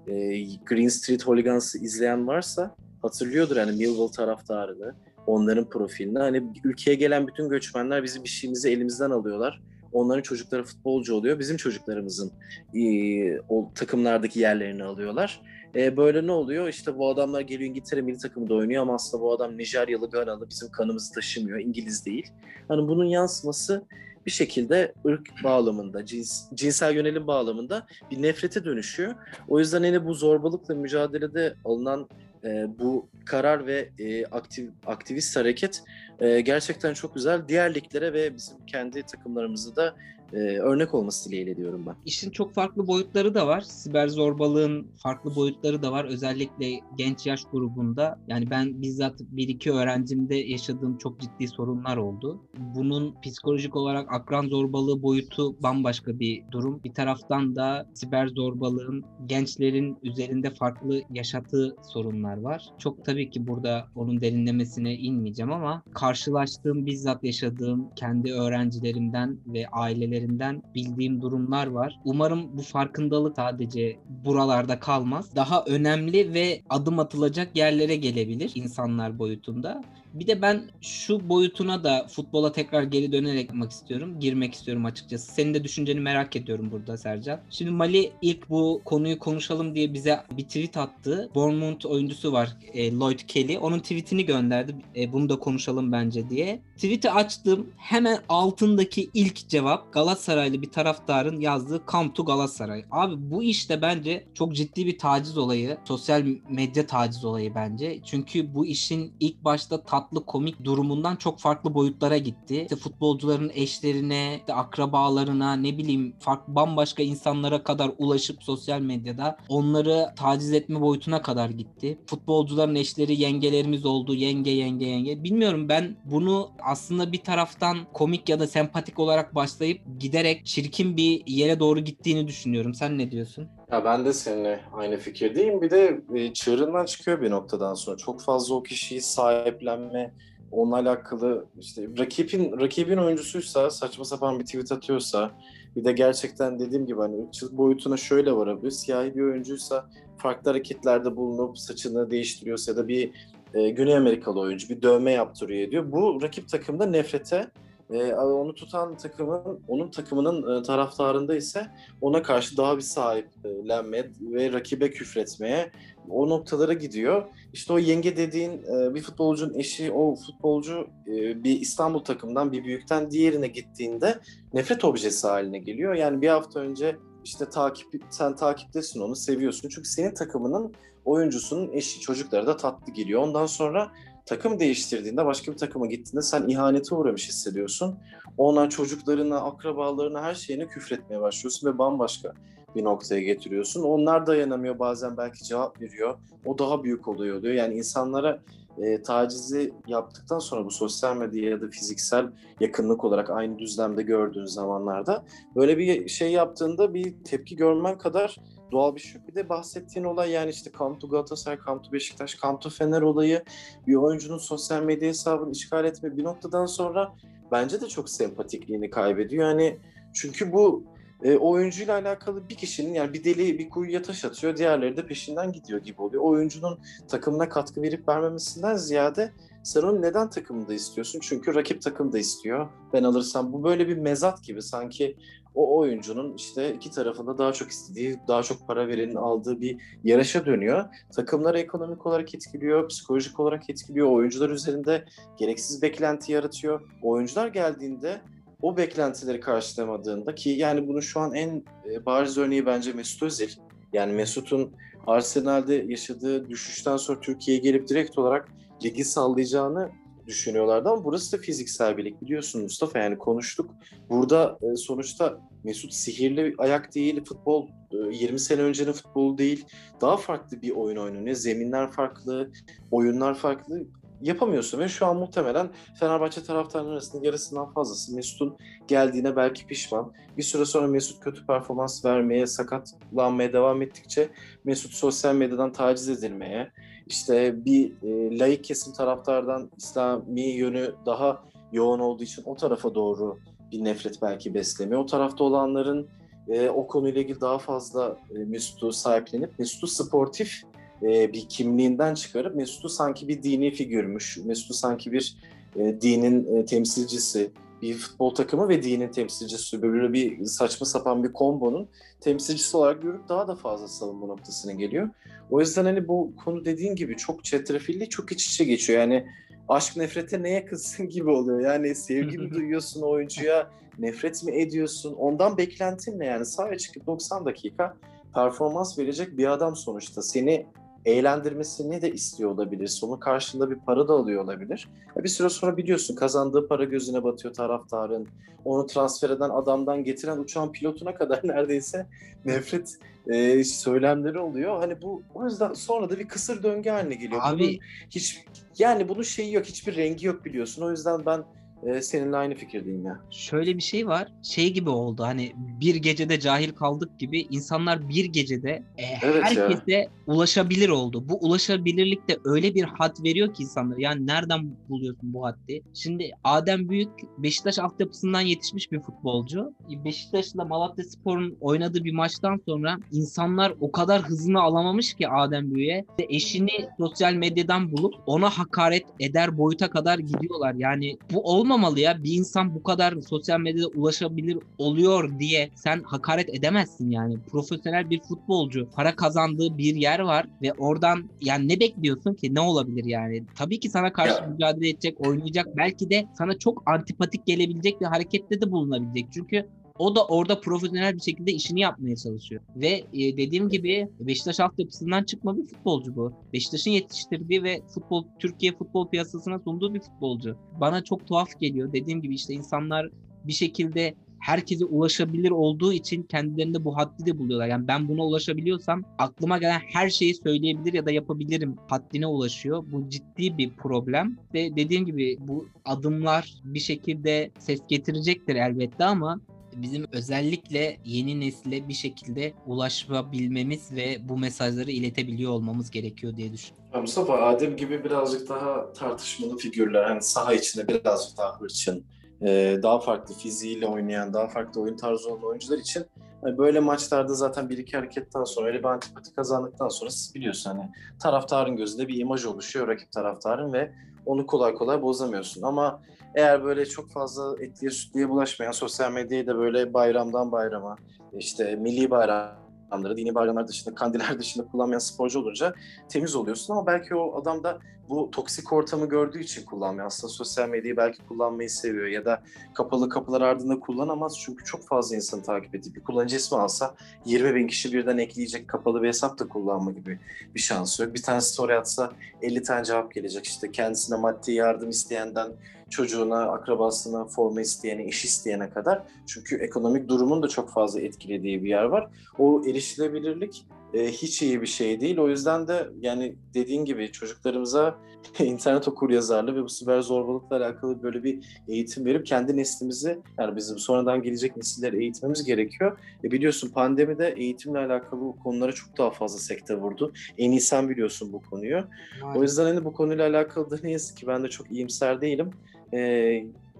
e, Green Street Hooligans'ı izleyen varsa hatırlıyordur yani Millwall taraftarını, onların profilini. Hani ülkeye gelen bütün göçmenler bizim bir şeyimizi elimizden alıyorlar. Onların çocukları futbolcu oluyor. Bizim çocuklarımızın e, o takımlardaki yerlerini alıyorlar. E, böyle ne oluyor? İşte bu adamlar geliyor İngiltere milli takımında oynuyor ama aslında bu adam Nijeryalı, Ganalı bizim kanımızı taşımıyor. İngiliz değil. Hani bunun yansıması bir şekilde ırk bağlamında, cins, cinsel yönelim bağlamında bir nefrete dönüşüyor. O yüzden hani bu zorbalıkla mücadelede alınan e, bu karar ve e, aktiv, aktivist hareket e, gerçekten çok güzel. Diğer liglere ve bizim kendi takımlarımızı da e, örnek olması dileğiyle diyorum ben. İşin çok farklı boyutları da var. Siber zorbalığın farklı boyutları da var. Özellikle genç yaş grubunda. Yani ben bizzat bir iki öğrencimde yaşadığım çok ciddi sorunlar oldu. Bunun psikolojik olarak akran zorbalığı boyutu bambaşka bir durum. Bir taraftan da siber zorbalığın gençlerin üzerinde farklı yaşattığı sorunlar var. Çok tabii ki burada onun derinlemesine inmeyeceğim ama karşılaştığım, bizzat yaşadığım kendi öğrencilerimden ve ailelerimden üzerinden bildiğim durumlar var. Umarım bu farkındalık sadece buralarda kalmaz. Daha önemli ve adım atılacak yerlere gelebilir insanlar boyutunda. Bir de ben şu boyutuna da futbola tekrar geri dönerek yapmak istiyorum. Girmek istiyorum açıkçası. Senin de düşünceni merak ediyorum burada Sercan. Şimdi Mali ilk bu konuyu konuşalım diye bize bir tweet attı. Bournemouth oyuncusu var e, Lloyd Kelly. Onun tweetini gönderdi. E, bunu da konuşalım bence diye. Tweet'i açtım. Hemen altındaki ilk cevap Galatasaraylı bir taraftarın yazdığı Come to Galatasaray. Abi bu işte bence çok ciddi bir taciz olayı. Sosyal medya taciz olayı bence. Çünkü bu işin ilk başta tat tatlı komik durumundan çok farklı boyutlara gitti. İşte futbolcuların eşlerine, işte akrabalarına, ne bileyim farklı bambaşka insanlara kadar ulaşıp sosyal medyada onları taciz etme boyutuna kadar gitti. Futbolcuların eşleri yengelerimiz oldu. Yenge yenge yenge. Bilmiyorum ben bunu aslında bir taraftan komik ya da sempatik olarak başlayıp giderek çirkin bir yere doğru gittiğini düşünüyorum. Sen ne diyorsun? Ya ben de seninle aynı fikirdeyim. Bir de e, çığırından çıkıyor bir noktadan sonra. Çok fazla o kişiyi sahiplenme, onunla alakalı işte rakibin rakibin oyuncusuysa saçma sapan bir tweet atıyorsa bir de gerçekten dediğim gibi hani ırkçılık boyutuna şöyle varabilir. Siyahi bir oyuncuysa farklı hareketlerde bulunup saçını değiştiriyorsa ya da bir e, Güney Amerikalı oyuncu bir dövme yaptırıyor diyor. Bu rakip takımda nefrete e, onu tutan takımın, onun takımının e, taraftarında ise ona karşı daha bir sahiplenme ve rakibe küfretmeye o noktalara gidiyor. İşte o yenge dediğin e, bir futbolcunun eşi, o futbolcu e, bir İstanbul takımından bir büyükten diğerine gittiğinde nefret objesi haline geliyor. Yani bir hafta önce işte takip sen takiptesin onu seviyorsun. Çünkü senin takımının oyuncusunun eşi, çocukları da tatlı geliyor. Ondan sonra takım değiştirdiğinde başka bir takıma gittiğinde sen ihanete uğramış hissediyorsun. Ona çocuklarına, akrabalarına her şeyine küfretmeye başlıyorsun ve bambaşka bir noktaya getiriyorsun. Onlar dayanamıyor bazen belki cevap veriyor. O daha büyük oluyor oluyor. Yani insanlara e, tacizi yaptıktan sonra bu sosyal medya ya da fiziksel yakınlık olarak aynı düzlemde gördüğün zamanlarda böyle bir şey yaptığında bir tepki görmen kadar doğal bir şey. Bir de bahsettiğin olay yani işte Come to Galatasaray, Come to Beşiktaş, Come to Fener olayı bir oyuncunun sosyal medya hesabını işgal etme bir noktadan sonra bence de çok sempatikliğini kaybediyor. Yani çünkü bu e, oyuncuyla alakalı bir kişinin yani bir deli bir kuyuya taş atıyor, diğerleri de peşinden gidiyor gibi oluyor. Oyuncunun takımına katkı verip vermemesinden ziyade sen onu neden takımında istiyorsun? Çünkü rakip takım da istiyor. Ben alırsam bu böyle bir mezat gibi sanki o oyuncunun işte iki tarafında daha çok istediği, daha çok para verenin aldığı bir yarışa dönüyor. Takımları ekonomik olarak etkiliyor, psikolojik olarak etkiliyor. Oyuncular üzerinde gereksiz beklenti yaratıyor. Oyuncular geldiğinde o beklentileri karşılamadığında ki yani bunun şu an en e, bariz örneği bence Mesut Özil. Yani Mesut'un Arsenal'de yaşadığı düşüşten sonra Türkiye'ye gelip direkt olarak ligi sallayacağını düşünüyorlardı ama burası da fiziksel birlik biliyorsun Mustafa yani konuştuk. Burada e, sonuçta Mesut sihirli ayak değil, futbol 20 e, sene öncenin futbolu değil. Daha farklı bir oyun oynanıyor. Zeminler farklı, oyunlar farklı yapamıyorsun ve şu an muhtemelen Fenerbahçe taraftarının arasında yarısından fazlası Mesut'un geldiğine belki pişman. Bir süre sonra Mesut kötü performans vermeye, sakatlanmaya devam ettikçe Mesut sosyal medyadan taciz edilmeye, işte bir e, laik kesim taraftardan İslami yönü daha yoğun olduğu için o tarafa doğru bir nefret belki beslemiyor. O tarafta olanların e, o konuyla ilgili daha fazla e, Mesut'u sahiplenip Mesut'u sportif e, bir kimliğinden çıkarıp Mesut'u sanki bir dini figürmüş, Mesut'u sanki bir e, dinin e, temsilcisi, bir futbol takımı ve dinin temsilcisi böyle bir saçma sapan bir kombonun temsilcisi olarak görüp daha da fazla savunma noktasına geliyor. O yüzden hani bu konu dediğin gibi çok çetrefilli, çok iç içe geçiyor. Yani aşk nefrete neye kızsın gibi oluyor. Yani sevgi mi duyuyorsun oyuncuya, nefret mi ediyorsun? Ondan beklentin ne yani? Sahaya çıkıp 90 dakika performans verecek bir adam sonuçta. Seni eğlendirmesini de istiyor olabilir. Onun karşılığında bir para da alıyor olabilir. Bir süre sonra biliyorsun kazandığı para gözüne batıyor taraftarın. Onu transfer eden adamdan getiren uçağın pilotuna kadar neredeyse nefret e, söylemleri oluyor. Hani bu o yüzden sonra da bir kısır döngü haline geliyor. Abi bunun hiç yani bunun şeyi yok, hiçbir rengi yok biliyorsun. O yüzden ben e, seninle aynı fikirdeyim ya. Şöyle bir şey var. Şey gibi oldu hani bir gecede cahil kaldık gibi insanlar bir gecede e, evet herkese ya. ulaşabilir oldu. Bu ulaşabilirlik de öyle bir hat veriyor ki insanlar. Yani nereden buluyorsun bu haddi? Şimdi Adem Büyük Beşiktaş altyapısından yetişmiş bir futbolcu. Beşiktaş'la Malatya Spor'un oynadığı bir maçtan sonra insanlar o kadar hızını alamamış ki Adem Büyük'e. Eşini sosyal medyadan bulup ona hakaret eder boyuta kadar gidiyorlar. Yani bu olma olmamalı ya. Bir insan bu kadar sosyal medyada ulaşabilir oluyor diye sen hakaret edemezsin yani. Profesyonel bir futbolcu para kazandığı bir yer var ve oradan yani ne bekliyorsun ki? Ne olabilir yani? Tabii ki sana karşı ya. mücadele edecek, oynayacak. Belki de sana çok antipatik gelebilecek bir harekette de bulunabilecek. Çünkü o da orada profesyonel bir şekilde işini yapmaya çalışıyor. Ve e, dediğim gibi Beşiktaş altyapısından çıkma bir futbolcu bu. Beşiktaş'ın yetiştirdiği ve futbol Türkiye futbol piyasasına sunduğu bir futbolcu. Bana çok tuhaf geliyor. Dediğim gibi işte insanlar bir şekilde herkese ulaşabilir olduğu için kendilerinde bu haddi de buluyorlar. Yani ben buna ulaşabiliyorsam aklıma gelen her şeyi söyleyebilir ya da yapabilirim haddine ulaşıyor. Bu ciddi bir problem ve dediğim gibi bu adımlar bir şekilde ses getirecektir elbette ama bizim özellikle yeni nesile bir şekilde ulaşabilmemiz ve bu mesajları iletebiliyor olmamız gerekiyor diye düşünüyorum. Mustafa Adem gibi birazcık daha tartışmalı figürler hani saha içinde birazcık daha hırçın, e, daha farklı fiziğiyle oynayan, daha farklı oyun tarzı olan oyuncular için hani böyle maçlarda zaten bir iki hareketten sonra öyle bir antipati kazandıktan sonra siz biliyorsun hani taraftarın gözünde bir imaj oluşuyor rakip taraftarın ve onu kolay kolay bozamıyorsun. Ama eğer böyle çok fazla etliye sütliye bulaşmayan sosyal medyayı da böyle bayramdan bayrama işte milli bayramları, dini bayramlar dışında, kandiller dışında kullanmayan sporcu olunca temiz oluyorsun. Ama belki o adam da bu toksik ortamı gördüğü için kullanmıyor. Aslında sosyal medyayı belki kullanmayı seviyor ya da kapalı kapılar ardında kullanamaz çünkü çok fazla insanı takip edip bir kullanıcı ismi alsa 20 bin kişi birden ekleyecek kapalı bir hesap da kullanma gibi bir şansı yok. Bir tane story atsa 50 tane cevap gelecek işte kendisine maddi yardım isteyenden çocuğuna, akrabasına, forma isteyene, iş isteyene kadar. Çünkü ekonomik durumun da çok fazla etkilediği bir yer var. O erişilebilirlik e, hiç iyi bir şey değil. O yüzden de yani dediğin gibi çocuklarımıza internet okur yazarlı ve bu siber zorbalıkla alakalı böyle bir eğitim verip kendi neslimizi yani bizim sonradan gelecek nesilleri eğitmemiz gerekiyor. E biliyorsun pandemide eğitimle alakalı bu konulara çok daha fazla sekte vurdu. En iyi sen biliyorsun bu konuyu. Maalesef. O yüzden hani bu konuyla alakalı da ne yazık ki ben de çok iyimser değilim. Ee,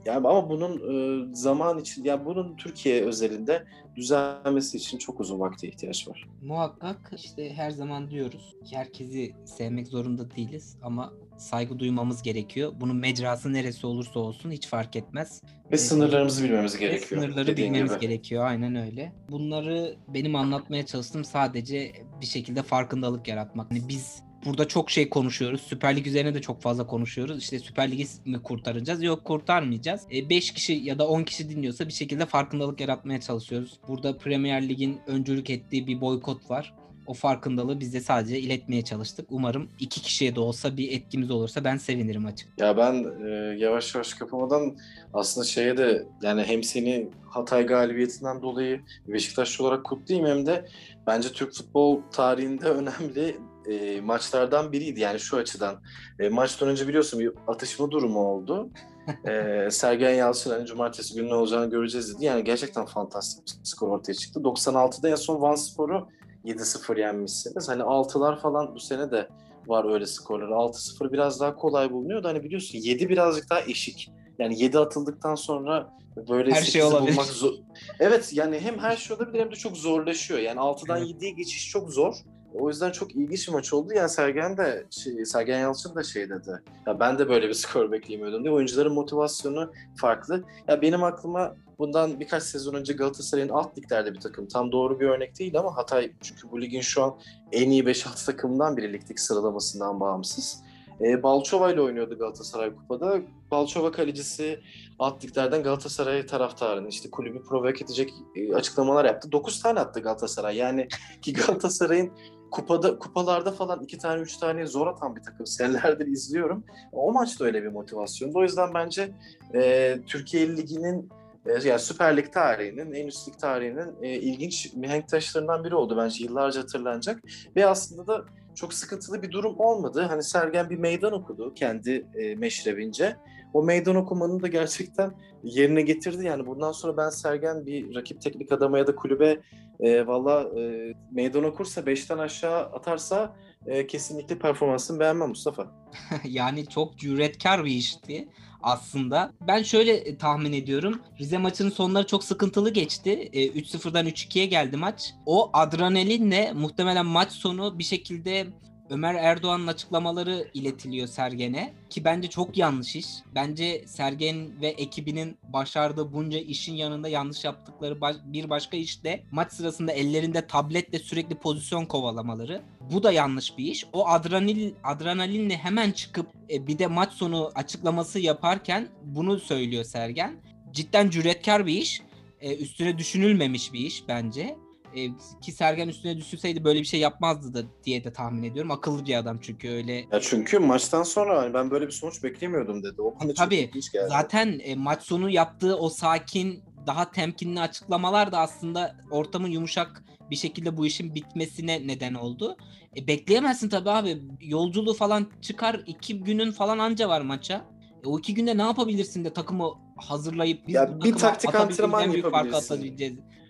yani ama bunun e, zaman için, yani bunun Türkiye özelinde düzelmesi için çok uzun vakte ihtiyaç var. Muhakkak işte her zaman diyoruz ki herkesi sevmek zorunda değiliz ama saygı duymamız gerekiyor. Bunun mecrası neresi olursa olsun hiç fark etmez. Ve ee, sınırlarımızı bilmemiz gerekiyor. Sınırları bilmemiz gibi. gerekiyor aynen öyle. Bunları benim anlatmaya çalıştığım sadece bir şekilde farkındalık yaratmak. Yani biz burada çok şey konuşuyoruz. Süper Lig üzerine de çok fazla konuşuyoruz. İşte Süper Lig'i mi kurtaracağız? Yok kurtarmayacağız. 5 e, kişi ya da 10 kişi dinliyorsa bir şekilde farkındalık yaratmaya çalışıyoruz. Burada Premier Lig'in öncülük ettiği bir boykot var. O farkındalığı biz de sadece iletmeye çalıştık. Umarım iki kişiye de olsa bir etkimiz olursa ben sevinirim açık. Ya ben e, yavaş yavaş kapamadan aslında şeye de yani hem seni Hatay galibiyetinden dolayı Beşiktaşlı olarak kutlayayım hem de bence Türk futbol tarihinde önemli e, maçlardan biriydi yani şu açıdan. E, maçtan önce biliyorsun bir atışma durumu oldu. e, Sergen Yalçın hani cumartesi günü ne olacağını göreceğiz dedi. Yani gerçekten fantastik bir skor ortaya çıktı. 96'da en son Van Spor'u 7-0 yenmişsiniz. Hani 6'lar falan bu sene de var öyle skorları. 6-0 biraz daha kolay bulunuyor da hani biliyorsun 7 birazcık daha eşik. Yani 7 atıldıktan sonra böyle her şey olabilir. bulmak zor. Evet yani hem her şey olabilir hem de çok zorlaşıyor. Yani 6'dan evet. 7'ye geçiş çok zor. O yüzden çok ilginç bir maç oldu. Yani Sergen de, şey, Sergen Yalçın da şey dedi. Ya ben de böyle bir skor beklemiyordum diye. Oyuncuların motivasyonu farklı. Ya benim aklıma bundan birkaç sezon önce Galatasaray'ın alt liglerde bir takım. Tam doğru bir örnek değil ama Hatay çünkü bu ligin şu an en iyi 5-6 takımından biri ligdeki sıralamasından bağımsız. E, Balçova ile oynuyordu Galatasaray Kupa'da. Balçova kalecisi alt liglerden Galatasaray taraftarını işte kulübü provoke edecek e, açıklamalar yaptı. 9 tane attı Galatasaray. Yani ki Galatasaray'ın kupada kupalarda falan iki tane üç tane zor atan bir takım senelerdir izliyorum. O maçta öyle bir motivasyondu. O yüzden bence e, Türkiye Ligi'nin e, yani Süper Lig tarihinin, en üst lig tarihinin e, ilginç mihenk taşlarından biri oldu bence yıllarca hatırlanacak. Ve aslında da çok sıkıntılı bir durum olmadı. Hani Sergen bir meydan okudu kendi e, meşrebince. O meydan okumanın da gerçekten yerine getirdi. Yani bundan sonra ben Sergen bir rakip teknik adama ya da kulübe e, valla e, meydan okursa 5'ten aşağı atarsa e, kesinlikle performansını beğenmem Mustafa. yani çok cüretkar bir işti aslında. Ben şöyle e, tahmin ediyorum. Rize maçının sonları çok sıkıntılı geçti. E, 3-0'dan 3-2'ye geldi maç. O adrenalinle muhtemelen maç sonu bir şekilde Ömer Erdoğan'ın açıklamaları iletiliyor Sergen'e ki bence çok yanlış iş. Bence Sergen ve ekibinin başardığı bunca işin yanında yanlış yaptıkları bir başka iş de maç sırasında ellerinde tabletle sürekli pozisyon kovalamaları. Bu da yanlış bir iş. O adrenalin adrenalinle hemen çıkıp e, bir de maç sonu açıklaması yaparken bunu söylüyor Sergen. Cidden cüretkar bir iş. E, üstüne düşünülmemiş bir iş bence. E, ki Sergen üstüne düşseydi böyle bir şey yapmazdı da diye de tahmin ediyorum. Akıllı bir adam çünkü öyle. Ya çünkü maçtan sonra hani ben böyle bir sonuç beklemiyordum dedi. O bana Tabii, çok geldi. Zaten e, maç sonu yaptığı o sakin daha temkinli açıklamalar da aslında ortamın yumuşak bir şekilde bu işin bitmesine neden oldu. E, bekleyemezsin tabii abi. Yolculuğu falan çıkar. iki günün falan anca var maça. E, o iki günde ne yapabilirsin de takımı hazırlayıp biz ya bir taktik antrenman yapabilirsin.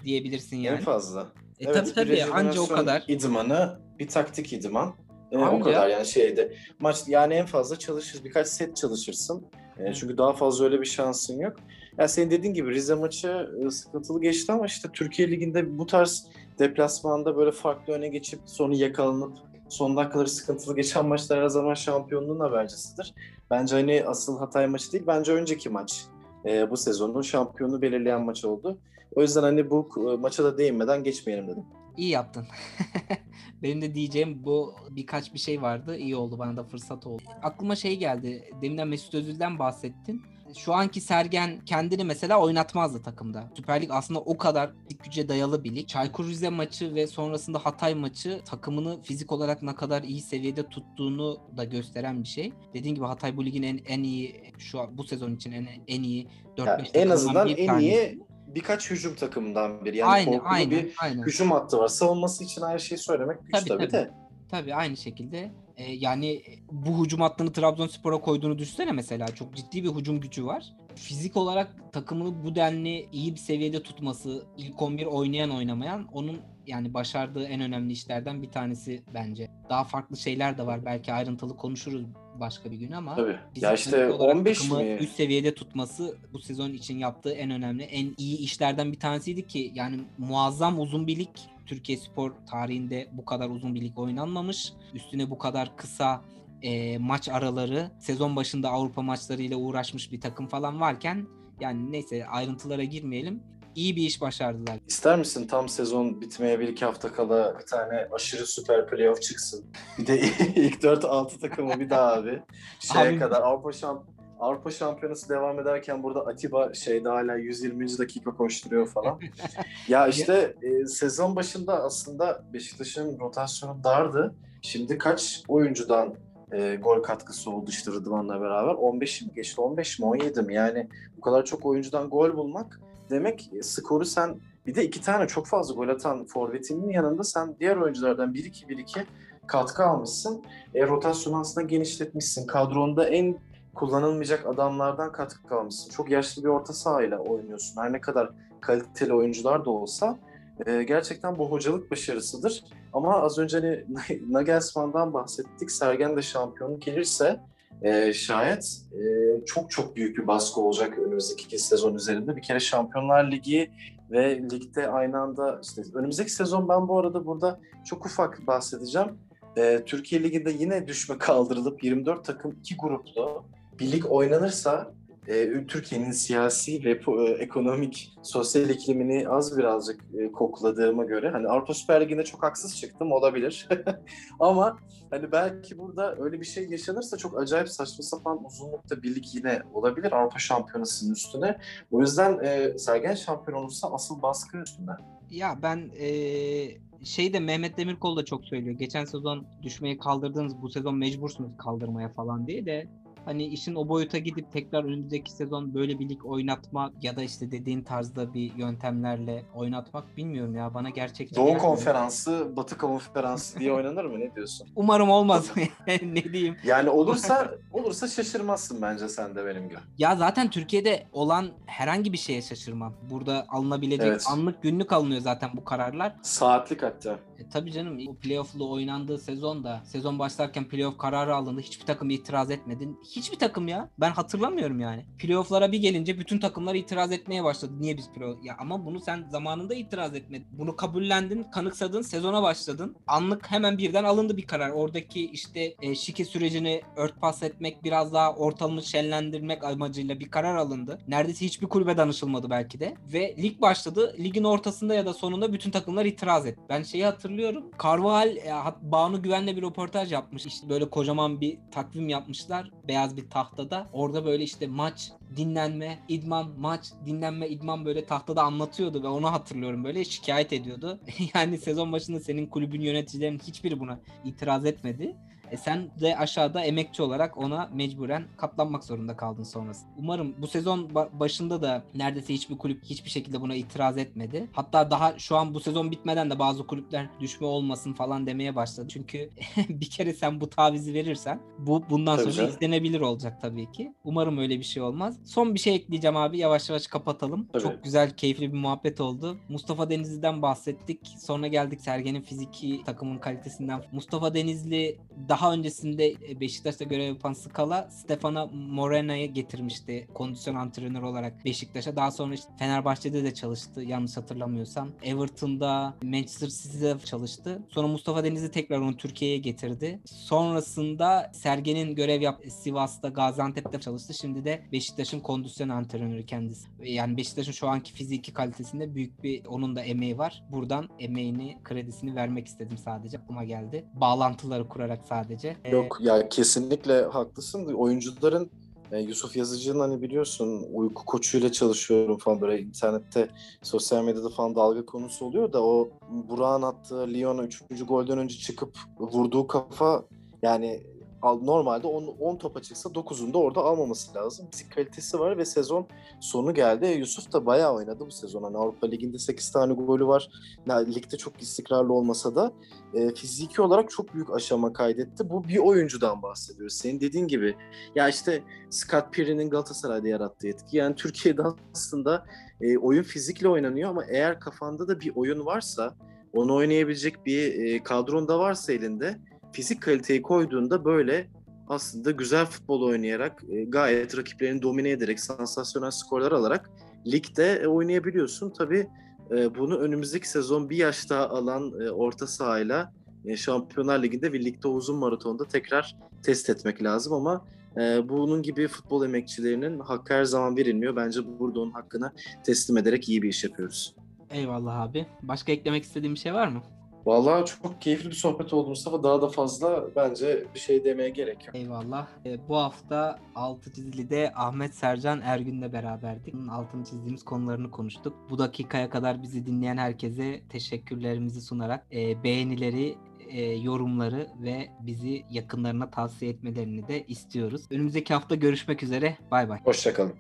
Diyebilsin yani. En fazla. E evet, tabii tabii anca o kadar. İdmanı bir taktik idman. E, o kadar yani şeyde. Maç yani en fazla çalışırsın. Birkaç set çalışırsın. E, çünkü daha fazla öyle bir şansın yok. Yani senin dediğin gibi Rize maçı e, sıkıntılı geçti ama işte Türkiye Ligi'nde bu tarz deplasmanda böyle farklı öne geçip sonu yakalanıp son dakikaları sıkıntılı geçen maçlar her zaman şampiyonluğun habercisidir. Bence hani asıl Hatay maçı değil, bence önceki maç e, bu sezonun şampiyonu belirleyen maç oldu. O yüzden hani bu e, maça da değinmeden geçmeyelim dedim. İyi yaptın. Benim de diyeceğim bu birkaç bir şey vardı. İyi oldu bana da fırsat oldu. Aklıma şey geldi. Deminden Mesut Özil'den bahsettin. Şu anki Sergen kendini mesela oynatmazdı takımda. Süper Lig aslında o kadar güce dayalı bir lig. Çaykur Rize maçı ve sonrasında Hatay maçı takımını fizik olarak ne kadar iyi seviyede tuttuğunu da gösteren bir şey. Dediğim gibi Hatay bu ligin en, en iyi şu an bu sezon için en, en iyi 4-5 Yani en azından en tanesi. iyi birkaç hücum takımından biri. Yani aynen, korkulu aynen, bir aynen. hücum hattı var. Savunması için her şeyi söylemek güç Tabii, tabii, tabii. de. Tabii aynı şekilde. Ee, yani bu hücum hattını Trabzonspor'a koyduğunu düşünsene mesela. Çok ciddi bir hücum gücü var. Fizik olarak takımını bu denli iyi bir seviyede tutması, ilk 11 oynayan oynamayan onun yani başardığı en önemli işlerden bir tanesi bence. Daha farklı şeyler de var. Belki ayrıntılı konuşuruz başka bir gün ama Tabii. Ya işte olarak 15 takımı mi? üst seviyede tutması bu sezon için yaptığı en önemli, en iyi işlerden bir tanesiydi ki yani muazzam uzun bir lig. Türkiye spor tarihinde bu kadar uzun bir lig oynanmamış. Üstüne bu kadar kısa e, maç araları, sezon başında Avrupa maçlarıyla uğraşmış bir takım falan varken yani neyse ayrıntılara girmeyelim. İyi bir iş başardılar. İster misin tam sezon bitmeye bir iki hafta kala bir tane aşırı süper playoff çıksın? Bir de ilk 4-6 takımı bir daha abi. Şeye Abi- kadar Avrupa Şamp Avrupa Şampiyonası devam ederken burada Atiba şeyde hala 120. dakika koşturuyor falan. ya işte e, sezon başında aslında Beşiktaş'ın rotasyonu dardı. Şimdi kaç oyuncudan e, gol katkısı oldu işte Rıdvan'la beraber? 15 mi geçti? 15 mi? 17 mi? Yani bu kadar çok oyuncudan gol bulmak demek skoru sen bir de iki tane çok fazla gol atan forvetinin yanında sen diğer oyunculardan 1-2-1-2 katkı almışsın. E, rotasyonu aslında genişletmişsin. Kadronda en kullanılmayacak adamlardan katkı almışsın. Çok yaşlı bir orta sahayla oynuyorsun. Her ne kadar kaliteli oyuncular da olsa e, gerçekten bu hocalık başarısıdır. Ama az önce hani Nagelsmann'dan bahsettik. Sergen de şampiyonu gelirse e, şayet e, çok çok büyük bir baskı olacak önümüzdeki iki sezon üzerinde. Bir kere Şampiyonlar Ligi ve ligde aynı anda işte önümüzdeki sezon ben bu arada burada çok ufak bahsedeceğim. E, Türkiye Ligi'nde yine düşme kaldırılıp 24 takım iki gruplu bir lig oynanırsa e, Türkiye'nin siyasi ve e, ekonomik, sosyal iklimini az birazcık e, kokladığıma göre hani Avrupa Süper Ligi'nde çok haksız çıktım olabilir. Ama hani belki burada öyle bir şey yaşanırsa çok acayip saçma sapan uzunlukta bir lig yine olabilir Avrupa Şampiyonası'nın üstüne. O yüzden e, Sergen şampiyon olursa asıl baskı üstünde. Ya ben eee şey de Mehmet Demirkol da çok söylüyor. Geçen sezon düşmeyi kaldırdınız bu sezon mecbursunuz kaldırmaya falan diye de hani işin o boyuta gidip tekrar önümüzdeki sezon böyle bir lig oynatma ya da işte dediğin tarzda bir yöntemlerle oynatmak bilmiyorum ya bana gerçekçi Doğu gelmiyor. Konferansı, Batı Konferansı diye oynanır mı? Ne diyorsun? Umarım olmaz. ne diyeyim? Yani olursa olursa şaşırmazsın bence sen de benim gibi. Ya zaten Türkiye'de olan herhangi bir şeye şaşırmam. Burada alınabilecek Evet. anlık günlük alınıyor zaten bu kararlar. Saatlik hatta. E, tabii canım o playoff'lu oynandığı sezonda sezon başlarken playoff kararı alındı. Hiçbir takım itiraz etmedi. Hiçbir takım ya. Ben hatırlamıyorum yani. Playoff'lara bir gelince bütün takımlar itiraz etmeye başladı. Niye biz playoff? Ya ama bunu sen zamanında itiraz etmedin. Bunu kabullendin, kanıksadın, sezona başladın. Anlık hemen birden alındı bir karar. Oradaki işte e, şike sürecini örtbas etmek, biraz daha ortamı şenlendirmek amacıyla bir karar alındı. Neredeyse hiçbir kulübe danışılmadı belki de. Ve lig başladı. Ligin ortasında ya da sonunda bütün takımlar itiraz etti. Ben şeyi hatırlıyorum. Carvajal e, Banu Güven'le bir röportaj yapmış. İşte böyle kocaman bir takvim yapmışlar. Beyaz bir tahtada. Orada böyle işte maç, dinlenme, idman, maç, dinlenme, idman böyle tahtada anlatıyordu ve onu hatırlıyorum böyle şikayet ediyordu. yani sezon başında senin kulübün yöneticilerinin hiçbiri buna itiraz etmedi. E sen de aşağıda emekçi olarak ona mecburen katlanmak zorunda kaldın sonrası. Umarım bu sezon ba- başında da neredeyse hiçbir kulüp hiçbir şekilde buna itiraz etmedi. Hatta daha şu an bu sezon bitmeden de bazı kulüpler düşme olmasın falan demeye başladı. Çünkü bir kere sen bu tavizi verirsen bu bundan Tabii sonra canım. izlenebilir olacak tabii ki. Umarım öyle bir şey olmaz. Son bir şey ekleyeceğim abi. Yavaş yavaş kapatalım. Tabii. Çok güzel, keyifli bir muhabbet oldu. Mustafa Denizli'den bahsettik. Sonra geldik Sergen'in fiziki takımın kalitesinden. Mustafa Denizli daha öncesinde e, Beşiktaş'ta görev yapan Skala Stefano Morena'yı getirmişti kondisyon antrenörü olarak Beşiktaş'a. Daha sonra işte Fenerbahçe'de de çalıştı yanlış hatırlamıyorsam. Everton'da, Manchester City'de çalıştı. Sonra Mustafa Deniz'i tekrar onu Türkiye'ye getirdi. Sonrasında Sergen'in görev yaptığı Sivas'ta, Gaziantep'te çalıştı. Şimdi de Beşiktaş'ın kondisyon antrenörü kendisi. Yani Beşiktaş'ın şu anki fiziki kalitesinde büyük bir onun da emeği var. Buradan emeğini, kredisini vermek istedim sadece. Aklıma geldi. Bağlantıları kurarak sadece. Ee, Yok ya kesinlikle haklısın. Oyuncuların e, Yusuf Yazıcı'nın hani biliyorsun uyku koçuyla çalışıyorum falan böyle internette sosyal medyada falan dalga konusu oluyor da o Burak'ın attığı Lyon'a 3. golden önce çıkıp vurduğu kafa yani al- normalde 10, 10 topa çıksa 9'unu da orada almaması lazım. Fizik kalitesi var ve sezon sonu geldi. E, Yusuf da bayağı oynadı bu sezon. Hani Avrupa Ligi'nde 8 tane golü var. Ya, ligde çok istikrarlı olmasa da e, fiziki olarak çok büyük aşama kaydetti. Bu bir oyuncudan bahsediyoruz. Senin dediğin gibi ya işte Scott Pirin'in Galatasaray'da yarattığı etki. Yani Türkiye'de aslında e, oyun fizikle oynanıyor ama eğer kafanda da bir oyun varsa onu oynayabilecek bir e, kadron da varsa elinde fizik kaliteyi koyduğunda böyle aslında güzel futbol oynayarak e, gayet rakiplerini domine ederek sansasyonel skorlar alarak ligde e, oynayabiliyorsun. Tabii e, bunu önümüzdeki sezon bir yaş daha alan orta sahayla Şampiyonlar Ligi'nde ve ligde uzun maratonda tekrar test etmek lazım ama bunun gibi futbol emekçilerinin hakkı her zaman verilmiyor. Bence burada onun hakkını teslim ederek iyi bir iş yapıyoruz. Eyvallah abi. Başka eklemek istediğim bir şey var mı? Vallahi çok keyifli bir sohbet oldu Mustafa. Daha da fazla bence bir şey demeye gerek yok. Eyvallah. Ee, bu hafta altı çizilide Ahmet Sercan Ergün'le beraberdik. Bunun altını çizdiğimiz konularını konuştuk. Bu dakikaya kadar bizi dinleyen herkese teşekkürlerimizi sunarak e, beğenileri e, yorumları ve bizi yakınlarına tavsiye etmelerini de istiyoruz. Önümüzdeki hafta görüşmek üzere. Bay bay. Hoşçakalın.